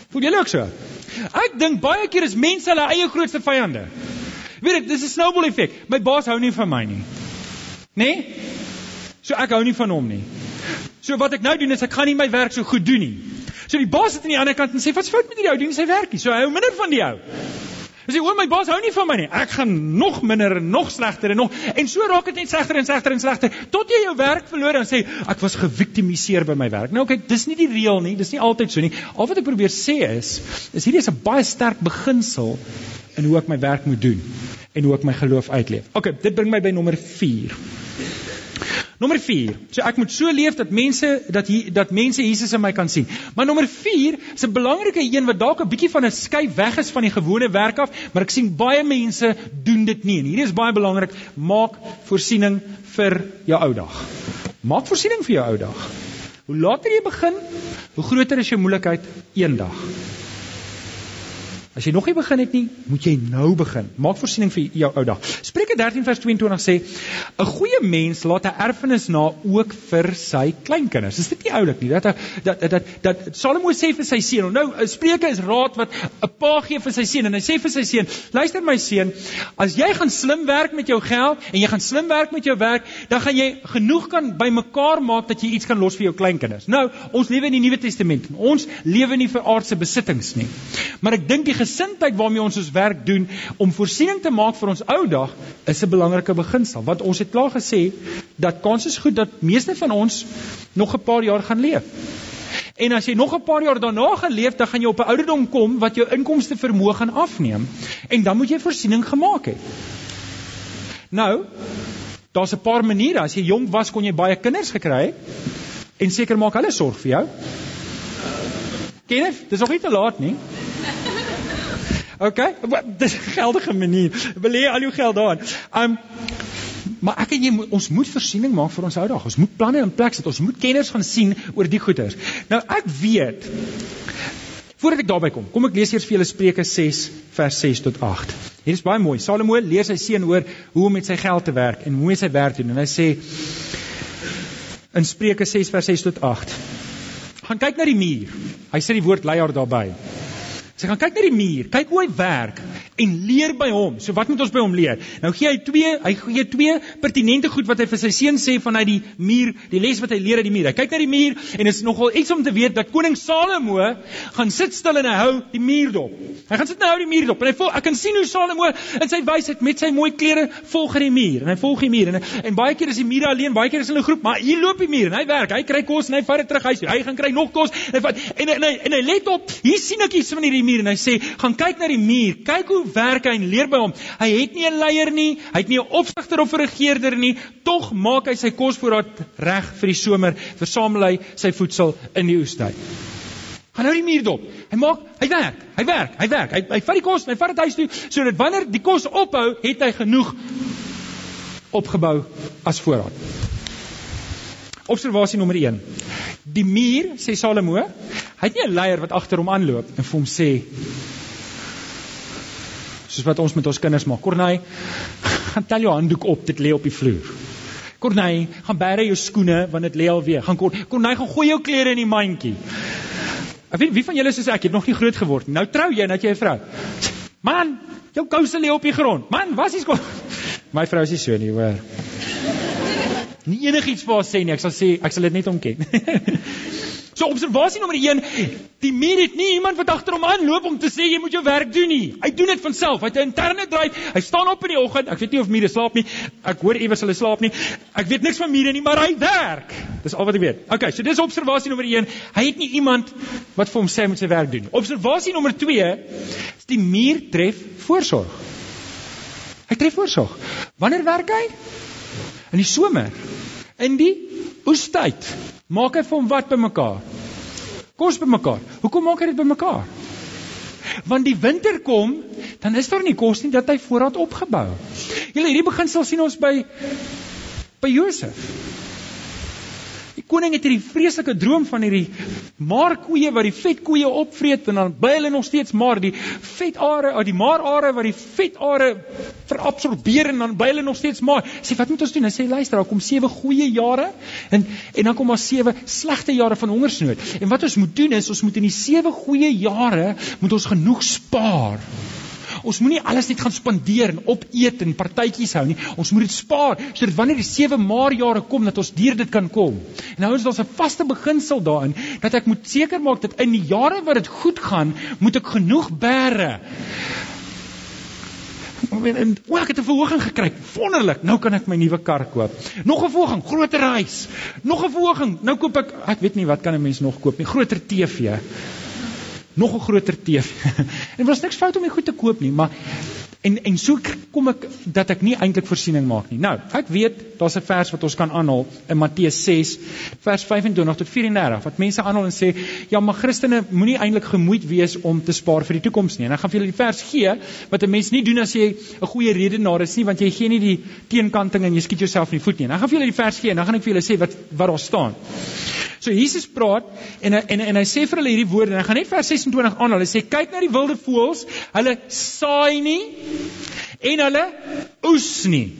Voel julle ook so? Ek dink baie keer is mense hulle eie grootste vyande. Weet jy, dis 'n snowball effek. My baas hou nie van my nie. Né? Nee? So ek hou nie van hom nie. So wat ek nou doen is ek gaan nie my werk so goed doen nie. So die baas sit aan die ander kant en sê, "Wat's fout met hierdie ou? Doen sy werk nie." So hy hou minder van die ou. Hy sê, "O, my baas hou nie van my nie. Ek gaan nog minder en nog slegter en nog en so raak dit net slegter en slegter en slegter tot jy jou werk verloor en sê, "Ek was geviktimiseer by my werk." Nou kyk, dis nie die reël nie. Dis nie altyd so nie. Al wat ek probeer sê is, is hierdie is 'n baie sterk beginsel in hoe ek my werk moet doen en hoe ek my geloof uitleef. Okay, dit bring my by nommer 4. Nommer 4. So ek moet so leef dat mense dat hier dat mense Jesus in my kan sien. Maar nommer 4 is 'n belangrike een wat dalk 'n bietjie van 'n skei weg is van die gewone werk af, maar ek sien baie mense doen dit nie. En hierdie is baie belangrik. Maak voorsiening vir jou ou dag. Maak voorsiening vir jou ou dag. Hoe later jy begin, hoe groter is jou moontlikheid eendag. As jy nog nie begin het nie, moet jy nou begin. Maak voorsiening vir jou ou dag. Spreuke 13 vers 22 sê: 'n Goeie mens laat 'n erfenis na ook vir sy kleinkinders. Is dit nie oulik nie? Dat dat dat dat, dat Salomo sê vir sy seun. Nou, Spreuke is raad wat 'n pa gee vir sy seun en hy sê vir sy seun: "Luister my seun, as jy gaan slim werk met jou geld en jy gaan slim werk met jou werk, dan gaan jy genoeg kan bymekaar maak dat jy iets kan los vir jou kleinkinders." Nou, ons lewe in die Nuwe Testament. Ons lewe nie vir aardse besittings nie. Maar ek dink die gesindheid waarmee ons ons werk doen om voorsiening te maak vir ons ou dag is 'n belangrike beginsel want ons het klaar gesê dat kans is goed dat meeste van ons nog 'n paar jaar gaan leef. En as jy nog 'n paar jaar daarna gaan leef, dan gaan jy op 'n ouderdom kom wat jou inkomste vermoë gaan afneem en dan moet jy voorsiening gemaak het. Nou, daar's 'n paar maniere. As jy jonk was, kon jy baie kinders gekry het en seker maak hulle sorg vir jou. Kenneth, dis nog nie te laat nie. OK? Dis 'n geldige manier. Belê al jou geld daarin. Um maar ek en jy ons moet voorsiening maak vir ons ou dag. Ons moet planne in plek sit. Ons moet kenners gaan sien oor die goeders. Nou ek weet Voordat ek daarby kom, kom ek lees eers vir julle Spreuke 6 vers 6 tot 8. Hier is baie mooi. Salomo leer sy seun oor hoe om met sy geld te werk en hoe hy sy werk doen en hy sê in Spreuke 6 vers 6 tot 8. Gaan kyk na die muur. Hy sê die woord leier daarby. Sy gaan kyk na die muur, kyk hoe hy werk en leer by hom. So wat moet ons by hom leer? Nou gee hy twee, hy gee twee pertinente goed wat hy vir sy seun sê vanuit die muur, die les wat hy leer uit die muur. Hy kyk na die muur en is nogal iets om te weet dat koning Salomo gaan sit stil en hy hou die muur dop. Hy gaan sit en hou die muur dop en hy voel ek kan sien hoe Salomo in sy wysheid met sy mooi klere volg die muur en hy volg die muur en en baie keer is die muur alleen, baie keer is hulle 'n groep, maar hier loop die muur en hy werk. Hy kry kos en hy vat dit terug huis. Hy gaan kry nog kos en hy vat en, en, en, en, en hy let op. Hier sien ek iets van hierdie muur en hy sê, "Gaan kyk na die muur. Kyk hoe werk hy en leer by hom. Hy het nie 'n leier nie, hy het nie 'n opsigter of 'n regerder nie, tog maak hy sy kosvoorraad reg vir die somer, versamel hy sy voedsel in die oestyd." Gaan nou die muur dop. Hy maak, hy werk, hy werk, hy werk. Hy hy vat die kos, hy vat dit huis toe sodat wanneer die kos ophou, het hy genoeg opgebou as voorraad. Observasie nommer 1. Die muur, sê Salomo, hy het nie 'n leier wat agter hom aanloop en vir hom sê: Soos wat ons met ons kinders maak. Corneille, gaan tel jou handdoek op, dit lê op die vloer. Corneille, gaan bære jou skoene want dit lê al weer. Gaan Corneille, gaan gooi jou klere in die mandjie. Ek weet wie van julle soos ek het nog nie groot geword nie. Nou trou jy en dat jy 'n vrou. Man, jou kouse lê op die grond. Man, was is kom. My vrou is nie so nie, hoor. Nie enigiets vir haar sê nie. Ek sal sê ek sal dit net omken. so observasie nommer 1, die muur het nie iemand wat agter hom aanloop om te sê jy moet jou werk doen nie. Hy doen dit van self. Hy het 'n interne dryf. Hy staan op in die oggend. Ek weet nie of mure slaap nie. Ek hoor iewers hulle slaap nie. Ek weet niks van mure nie, maar hy werk. Dis al wat ek weet. Okay, so dis observasie nommer 1. Hy het nie iemand wat vir hom sê hy moet sy werk doen nie. Observasie nommer 2 is die muur tref voorsorg. Hy tref voorsorg. Wanneer werk hy? In die somer. In die oestyd. Maak hy vir hom wat bymekaar? Kos bymekaar. Hoekom maak hy dit bymekaar? Want die winter kom, dan is daar nie kos nie dat hy voorraad opgebou. Julle hierdie beginsel sien ons by by Josef koning het hierdie vreeslike droom van hierdie maarkoeie wat die vetkoeie opvreet en dan bly hulle nog steeds maar die vetare, die maarare wat die vetare verabsorbeer en dan bly hulle nog steeds maar. Sê wat moet ons doen? Hy sê luister, daar kom sewe goeie jare en en dan kom daar sewe slegte jare van hongersnood. En wat ons moet doen is ons moet in die sewe goeie jare moet ons genoeg spaar Ons moenie alles net gaan spandeer en opeet en partytjies hou nie. Ons moet dit spaar sodat wanneer die 7 maar jare kom dat ons deur dit kan kom. En nou is daar 'n vaste beginsel daarin dat ek moet seker maak dat in die jare wat dit goed gaan, moet ek genoeg bære. En o, ek het 'n verhoging gekry. Wonderlik. Nou kan ek my nuwe kar koop. Nog 'n verhoging, groter huis. Nog 'n verhoging. Nou koop ek, ek weet nie wat kan 'n mens nog koop nie. Groter TV nog 'n groter TV. en was niks fout om dit goed te koop nie, maar en en so kom ek dat ek nie eintlik voorsiening maak nie. Nou, ek weet daar's 'n vers wat ons kan aanhaal in Matteus 6 vers 25 tot 34 wat mense aanhaal en sê, ja, maar Christene moenie eintlik gemoeid wees om te spaar vir die toekoms nie. En ek gaan vir julle die vers gee wat 'n mens nie doen as jy 'n goeie redenaar is nie, want jy gee nie die teenkanting en jy skiet jouself in die voet nie. En ek gaan vir julle die vers gee en dan gaan ek vir julle sê wat wat daar staan. So Jesus praat en en en hy sê vir hulle hierdie woorde en hy gaan net vers 26 aan. Hulle sê kyk na die wilde voëls, hulle saai nie en hulle oes nie.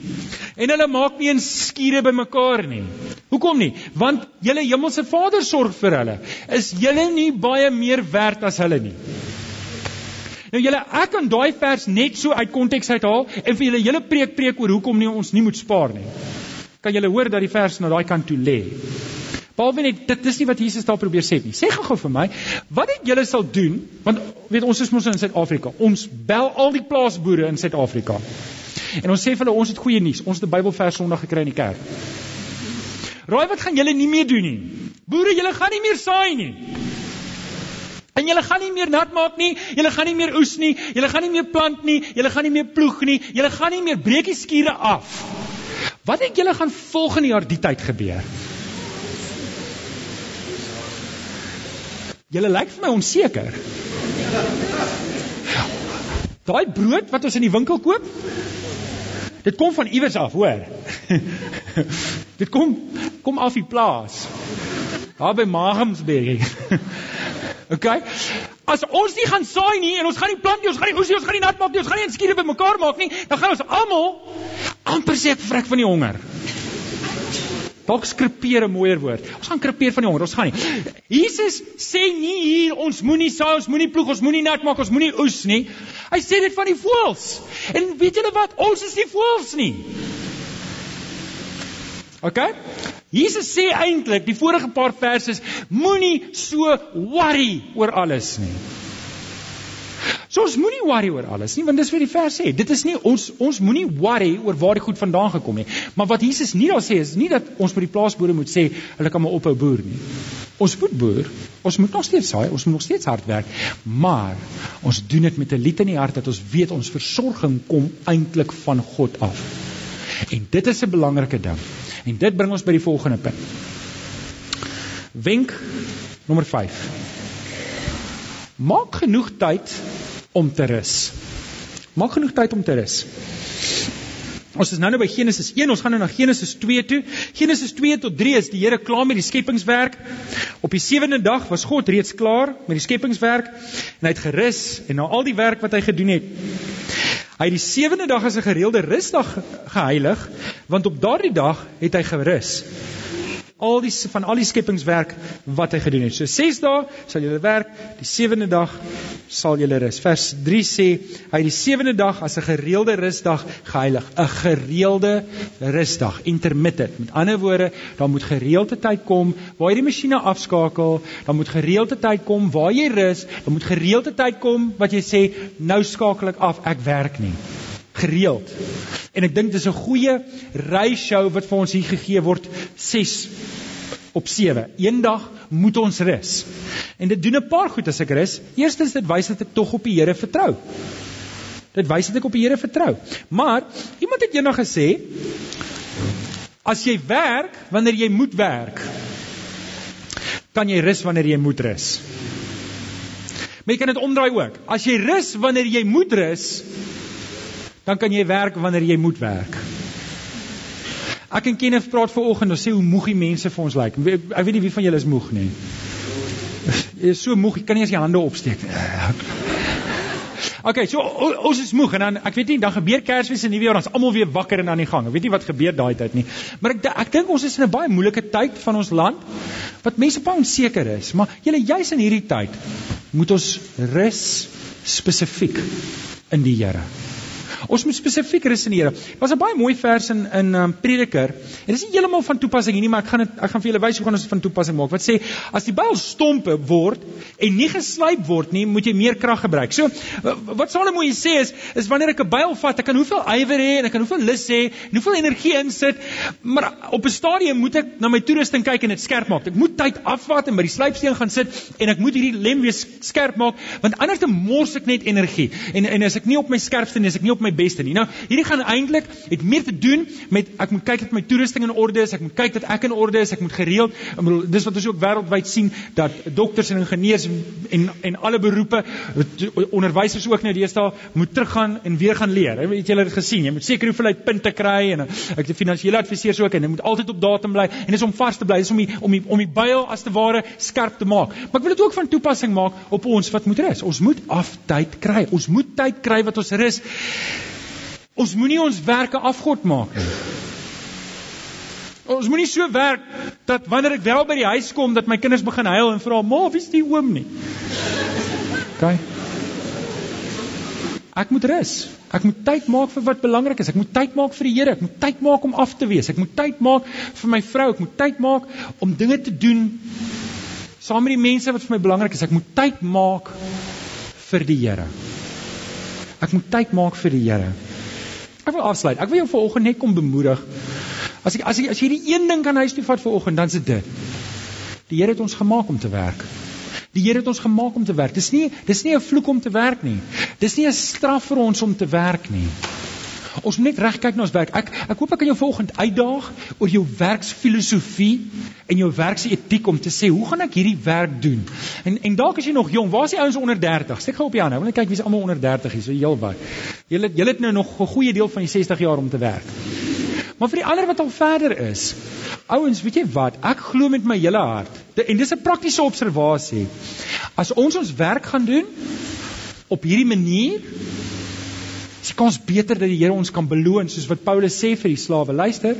En hulle maak nie 'n skure bymekaar nie. Hoekom nie? Want julle hemelse Vader sorg vir hulle. Is julle nie baie meer werd as hulle nie? Nou julle ek kan daai vers net so uit konteks uithaal en vir julle hele preek preek oor hoekom nie ons nie moet spaar nie. Kan julle hoor dat die vers na daai kant toe lê? Behalwe net dit is nie wat Jesus daar probeer sê nie. Sê gou-gou vir my, wat het julle sal doen? Want weet ons is mos in Suid-Afrika. Ons bel al die plaasboere in Suid-Afrika. En ons sê vir hulle ons het goeie nuus. Ons het 'n Bybelvers Sondag gekry in die kerk. Raai wat gaan julle nie meer doen nie? Boere, julle gaan nie meer saai nie. En julle gaan nie meer nat maak nie, julle gaan nie meer oes nie, julle gaan nie meer plant nie, julle gaan nie meer ploeg nie, julle gaan nie meer breekie skure af. Wat dink julle gaan volgende jaar die tyd gebeur? Julle lyk vir my onseker. Daai brood wat ons in die winkel koop, dit kom van iewers af, hoor. dit kom kom af die plaas. Daar by Magamsberg. okay? As ons nie gaan saai nie en ons gaan nie plant nie, ons gaan nie oes nie, ons gaan nie nat maak nie, ons gaan nie skiere bymekaar maak nie, dan gaan ons almal amper sê ek vrek van die honger. Dalk skrepeer 'n mooier woord. Ons gaan krepeer van die honger, ons gaan nie. Jesus sê nie hier ons moenie saai, ons moenie ploeg, ons moenie nat maak, ons moenie oes nie. Hy sê dit van die voëls. En weet julle wat? Ons is nie voëls nie. OK? Jesus sê eintlik die vorige paar verse is moenie so worry oor alles nie. So ons moenie worry oor alles nie, want dis wat die vers sê. Dit is nie ons ons moenie worry oor waar die goed vandaan gekom het. Maar wat Jesus nie daar sê is nie dat ons by die plaasboere moet sê hulle kan maar ophou boer nie. Ons moet boer, ons moet nog steeds saai, ons moet nog steeds hard werk, maar ons doen dit met 'n lied in die hart dat ons weet ons versorging kom eintlik van God af. En dit is 'n belangrike ding. En dit bring ons by die volgende punt. Wenk nommer 5. Maak genoeg tyd om te rus. Maak genoeg tyd om te rus. Ons is nou nou by Genesis 1, ons gaan nou na Genesis 2 toe. Genesis 2 tot 3 is die Here klaar met die skepingswerk. Op die sewende dag was God reeds klaar met die skepingswerk en hy het gerus en na al die werk wat hy gedoen het. Hy het die sewende dag as 'n gereelde rusdag geheilig, want op daardie dag het hy gerus al die van al die skepingswerk wat hy gedoen het. So 6 dae sal julle werk, die sewende dag sal julle rus. Vers 3 sê hy die sewende dag as 'n gereelde rusdag geheilig, 'n gereelde rusdag, intermittent. Met ander woorde, daar moet gereelde tyd kom waar jy die masjiene afskakel, dan moet gereelde tyd kom waar jy rus, dan moet gereelde tyd kom wat jy sê nou skakel ek af, ek werk nie gereeld. En ek dink dis 'n goeie ratio wat vir ons hier gegee word 6 op 7. Eendag moet ons rus. En dit doen 'n paar goed as ek rus. Eerstens dit wys dat ek tog op die Here vertrou. Dit wys dat ek op die Here vertrou. Maar iemand het eendag gesê as jy werk wanneer jy moet werk, kan jy rus wanneer jy moet rus. Maar jy kan dit omdraai ook. As jy rus wanneer jy moet rus, dan kan jy werk wanneer jy moet werk. Ek en Kenneth praat vanoggend en sê hoe moeg die mense vir ons lyk. Like. Ek weet nie wie van julle is moeg nie. Jy is so moeg, jy kan nie eens jy hande opsteek nie. Okay, so ons is moeg en dan ek weet nie dan gebeur Kersfees en Nuwejaar ons almal weer wakker en aan die gang. Ek weet nie wat gebeur daai tyd nie. Maar ek ek dink ons is in 'n baie moeilike tyd van ons land wat mense baie onseker is, maar julle juis in hierdie tyd moet ons rus spesifiek in die Here. Ons moet spesifiek Here. Daar's 'n baie mooi vers in in um, Prediker. En dit is nie heeltemal van toepassing hier nie, maar ek gaan dit ek gaan vir julle wys hoe gaan ons dit van toepassing maak. Wat sê as die byl stompe word en nie geslyp word nie, moet jy meer krag gebruik. So wat Salomo hier sê is is wanneer ek 'n byl vat, ek kan hoeveel ywer hê en ek kan hoeveel lus hê en hoeveel energie insit, maar op 'n stadium moet ek na my toerusting kyk en dit skerp maak. Ek moet tyd afvat en by die slypsteen gaan sit en ek moet hierdie lem weer skerp maak want anders dan mors ek net energie. En en as ek nie op my skerpste nie, as ek nie op my beste nie. Nou, hierdie gaan eintlik het meer te doen met ek moet kyk dat my toerusting in orde is, ek moet kyk dat ek in orde is, ek moet gereeld, ek bedoel, dis wat ons ook wêreldwyd sien dat dokters en ingenieurs en en alle beroepe onderwysers ook nou deesdae moet teruggaan en weer gaan leer. Het julle dit gesien? Jy moet seker hoeveelheid punte kry en ek die finansiële adviseurs ook en jy moet altyd op datum bly en dis om vas te bly, dis om die, om die, om die byl as te ware skerp te maak. Maar ek wil dit ook van toepassing maak op ons wat moet rus. Ons moet aftyd kry. Ons moet tyd kry wat ons rus. Ons moenie ons werke afgod maak nie. Ons moenie so werk dat wanneer ek wel by die huis kom dat my kinders begin huil en vra, "Ma, wie's die oom nie?" OK. Ek moet rus. Ek moet tyd maak vir wat belangrik is. Ek moet tyd maak vir die Here. Ek moet tyd maak om af te wees. Ek moet tyd maak vir my vrou. Ek moet tyd maak om dinge te doen saam met die mense wat vir my belangrik is. Ek moet tyd maak vir die Here. Ek moet tyd maak vir die Here. Ek wil afsluit. Ek wil jou vanoggend net kom bemoedig. As ek as jy as jy die een ding kan huis toe vat vanoggend, dan is dit dit. Die Here het ons gemaak om te werk. Die Here het ons gemaak om te werk. Dis nie dis nie 'n vloek om te werk nie. Dis nie 'n straf vir ons om te werk nie. Ons moet net reg kyk na ons werk. Ek ek hoop ek kan jou volgende uitdaag oor jou werksfilosofie en jou werksetiek om te sê, hoe gaan ek hierdie werk doen? En en dalk as jy nog jong, waar is die ouens onder 30? Steek gou op jou hande. Wil net kyk wie's almal onder 30 hier, so heelwat. Julle julle het nou nog 'n goeie deel van die 60 jaar om te werk. Maar vir die ander wat al verder is, ouens, weet jy wat? Ek glo met my hele hart. En dis 'n praktiese observasie. As ons ons werk gaan doen op hierdie manier, is die kans beter dat die Here ons kan beloon soos wat Paulus sê vir die slawe. Luister,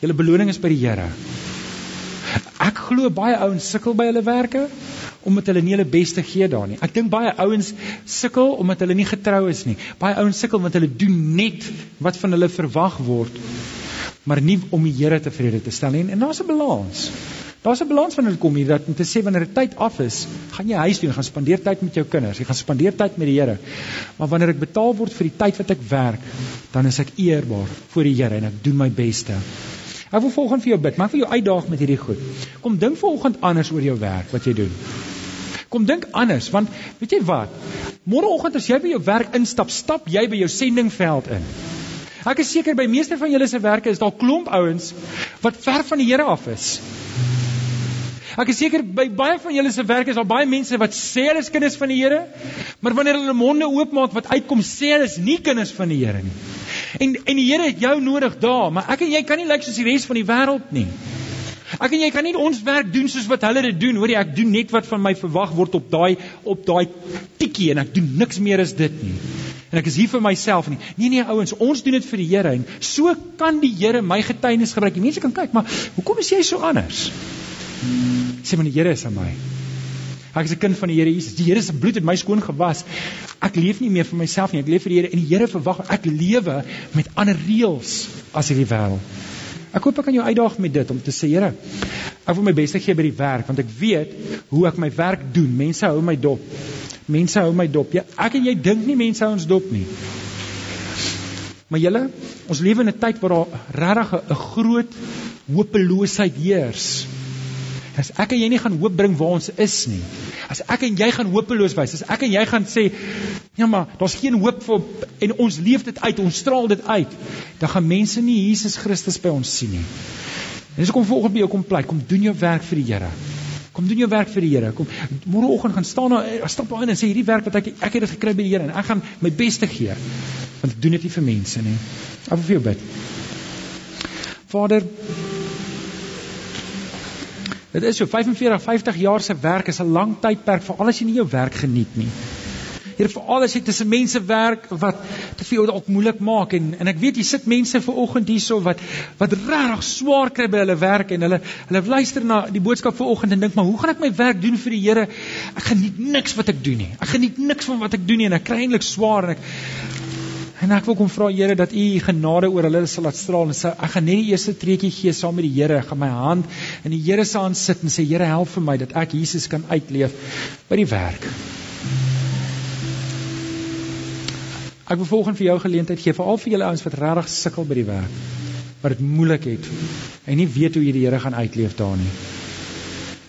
julle beloning is by die Here. Ek glo baie ouens sukkel by hulle werke omdat hulle nie hulle beste gee daar nie. Ek dink baie ouens sukkel omdat hulle nie getrou is nie. Baie ouens sukkel want hulle doen net wat van hulle verwag word, maar nie om die Here tevrede te stel nie. En daar's 'n balans. Daar's 'n balans wanneer dit kom hier dat om te sê wanneer die tyd af is, gaan jy huis toe en gaan spandeer tyd met jou kinders. Jy gaan spandeer tyd met die Here. Maar wanneer ek betaal word vir die tyd wat ek werk, dan is ek eerbaar voor die Here en ek doen my beste. Ek wil volgens vir jou bid, maar ek wil jou uitdaag met hierdie goed. Kom dink vanoggend anders oor jou werk wat jy doen. Kom dink anders want weet jy wat? Môreoggend as jy by jou werk instap, stap jy by jou sendingveld in. Ek is seker by meeste van julle se werke is daar klomp ouens wat ver van die Here af is. Ek is seker by baie van julle se werk is daar baie mense wat sê hulle is kinders van die Here, maar wanneer hulle monde oopmaak wat uitkom sê hulle is nie kinders van die Here nie. En en die Here het jou nodig daar, maar ek en jy kan nie lyk soos die res van die wêreld nie. Ek en jy kan nie ons werk doen soos wat hulle dit doen. Hoorie, ek doen net wat van my verwag word op daai op daai tikkie en ek doen niks meer as dit nie. En ek is hier vir myself nie. Nee nee ouens, ons doen dit vir die Here en so kan die Here my getuienis gebruik. Die mense kan kyk, maar hoekom is jy so anders? Sê maar die Here is aan my. Ek is 'n kind van die Here Jesus. Die Here se bloed het my skoon gewas. Ek leef nie meer vir myself nie. Ek leef vir die Here en die Here verwag ek lewe met ander reëls as hierdie wêreld. Ek hoop ek kan jou uitdaag met dit om te sê Here, ek wil my bes gee by die werk want ek weet hoe ek my werk doen. Mense hou my dop. Mense hou my dop. Ja, ek en jy dink nie mense hou ons dop nie. Maar julle, ons lewe in 'n tyd waar daar regtig 'n groot hopeloosheid heers. As ek en jy nie gaan hoop bring waar ons is nie. As ek en jy gaan hopeloos wees, as ek en jy gaan sê, ja maar, daar's geen hoop vir en ons leef dit uit, ons straal dit uit, dan gaan mense nie Jesus Christus by ons sien nie. En dis hoekom volgens by jou kom pleit, kom doen jou werk vir die Here. Kom doen jou werk vir die Here. Kom môreoggend gaan staan daar, eh, stap daar in en sê hierdie werk wat ek ek het dit gekry by die Here en ek gaan my bes te gee. Want ek doen dit nie vir mense nie. Ek wil vir jou bid. Vader, Dit is so 45, 50 jaar se werk is 'n lang tydperk vir al as jy nie jou werk geniet nie. Here vir al as jy tussen mense werk wat dit vir jou dalk moeilik maak en en ek weet jy sit mense ver oggend hierso wat wat regtig swaar kry by hulle werk en hulle hulle luister na die boodskap ver oggend en dink maar hoe gaan ek my werk doen vir die Here? Ek geniet niks wat ek doen nie. Ek geniet niks van wat ek doen nie en ek kry eintlik swaar en ek En ek wil kom vra Here dat U genade oor hulle sal laat straal en sê ek gaan net die eerste treetjie gee saam met die Here. Ek gaan my hand in die Here se hand sit en sê Here help vir my dat ek Jesus kan uitleef by die werk. Ek wil volgens vir jou geleentheid gee veral vir julle ouens wat regtig sukkel by die werk. Wat dit moeilik het en nie weet hoe jy die Here gaan uitleef daar nie.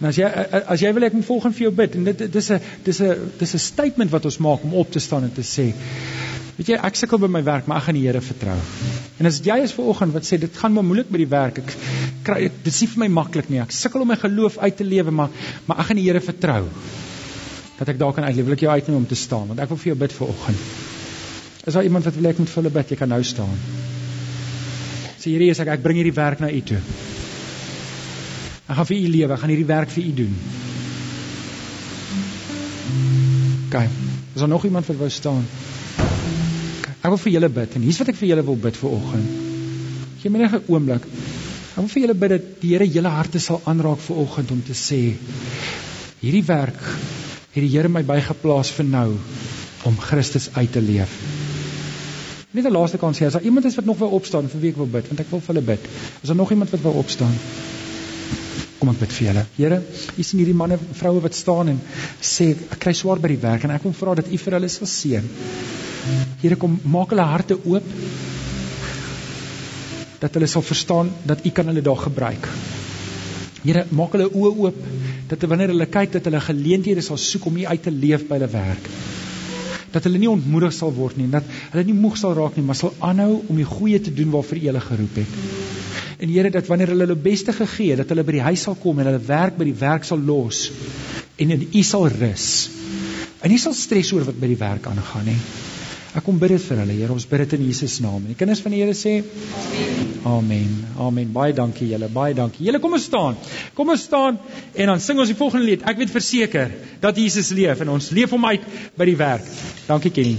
En as jy as jy wil ek moet volgens vir jou bid en dit dis 'n dis 'n dis 'n statement wat ons maak om op te staan en te sê Weet jy, ek sukkel by my werk, maar ek gaan die Here vertrou. En as jy is ver oggend wat sê dit gaan maar moeilik by die werk, ek kry dit nie vir my maklik nie. Ek sukkel om my geloof uit te lewe, maar maar ek gaan die Here vertrou. Dat ek daar kan uitleef, wil ek jou uitnooi om te staan, want ek wil vir jou bid vir oggend. Is daar iemand wat wil ek moet vir hulle bid? Jy kan nou staan. Sê Here, ek ek bring hierdie werk na U toe. Ek gaan vir U lewe, ek gaan hierdie werk vir U doen. Kyk, is daar nog iemand wat wou staan? Ek wil vir julle bid en hier's wat ek vir julle wil bid vir oggend. Gee my net 'n oomblik. Ek wil vir julle bid dat die Here julle harte sal aanraak vir oggend om te sê hierdie werk het die Here my bygeplaas vir nou om Christus uit te leef. Net 'n laaste kans sê as daar iemand is wat nog wil opstaan vir wie ek wil bid want ek wil vir hulle bid. Is daar nog iemand wat wil opstaan? Kom ek bid vir julle. Here, u sien hierdie manne vroue wat staan en sê ek kry swaar by die werk en ek wil vra dat u vir hulle sal seën. Here kom maak hulle harte oop dat hulle sal verstaan dat U kan hulle daar gebruik. Here maak hulle oë oop dat wanneer hulle kyk dat hulle geleenthede sal soek om U uit te leef by hulle werk. Dat hulle nie ontmoedig sal word nie, dat hulle nie moeg sal raak nie, maar sal aanhou om die goeie te doen waarvoor U hulle geroep het. En Here dat wanneer hulle hulle beste gegee het, dat hulle by die huis sal kom en hulle werk by die werk sal los en in U sal rus. En nie sal stres oor wat by die werk aangaan nie. Ek kom bid dit vir hulle, Here. Ons bid dit in Jesus naam. En die kinders van die Here sê Amen. Amen. Amen. Baie dankie julle. Baie dankie. Julle kom ons staan. Kom ons staan en dan sing ons die volgende lied. Ek weet verseker dat Jesus leef en ons leef hom uit by die werk. Dankie Kenny.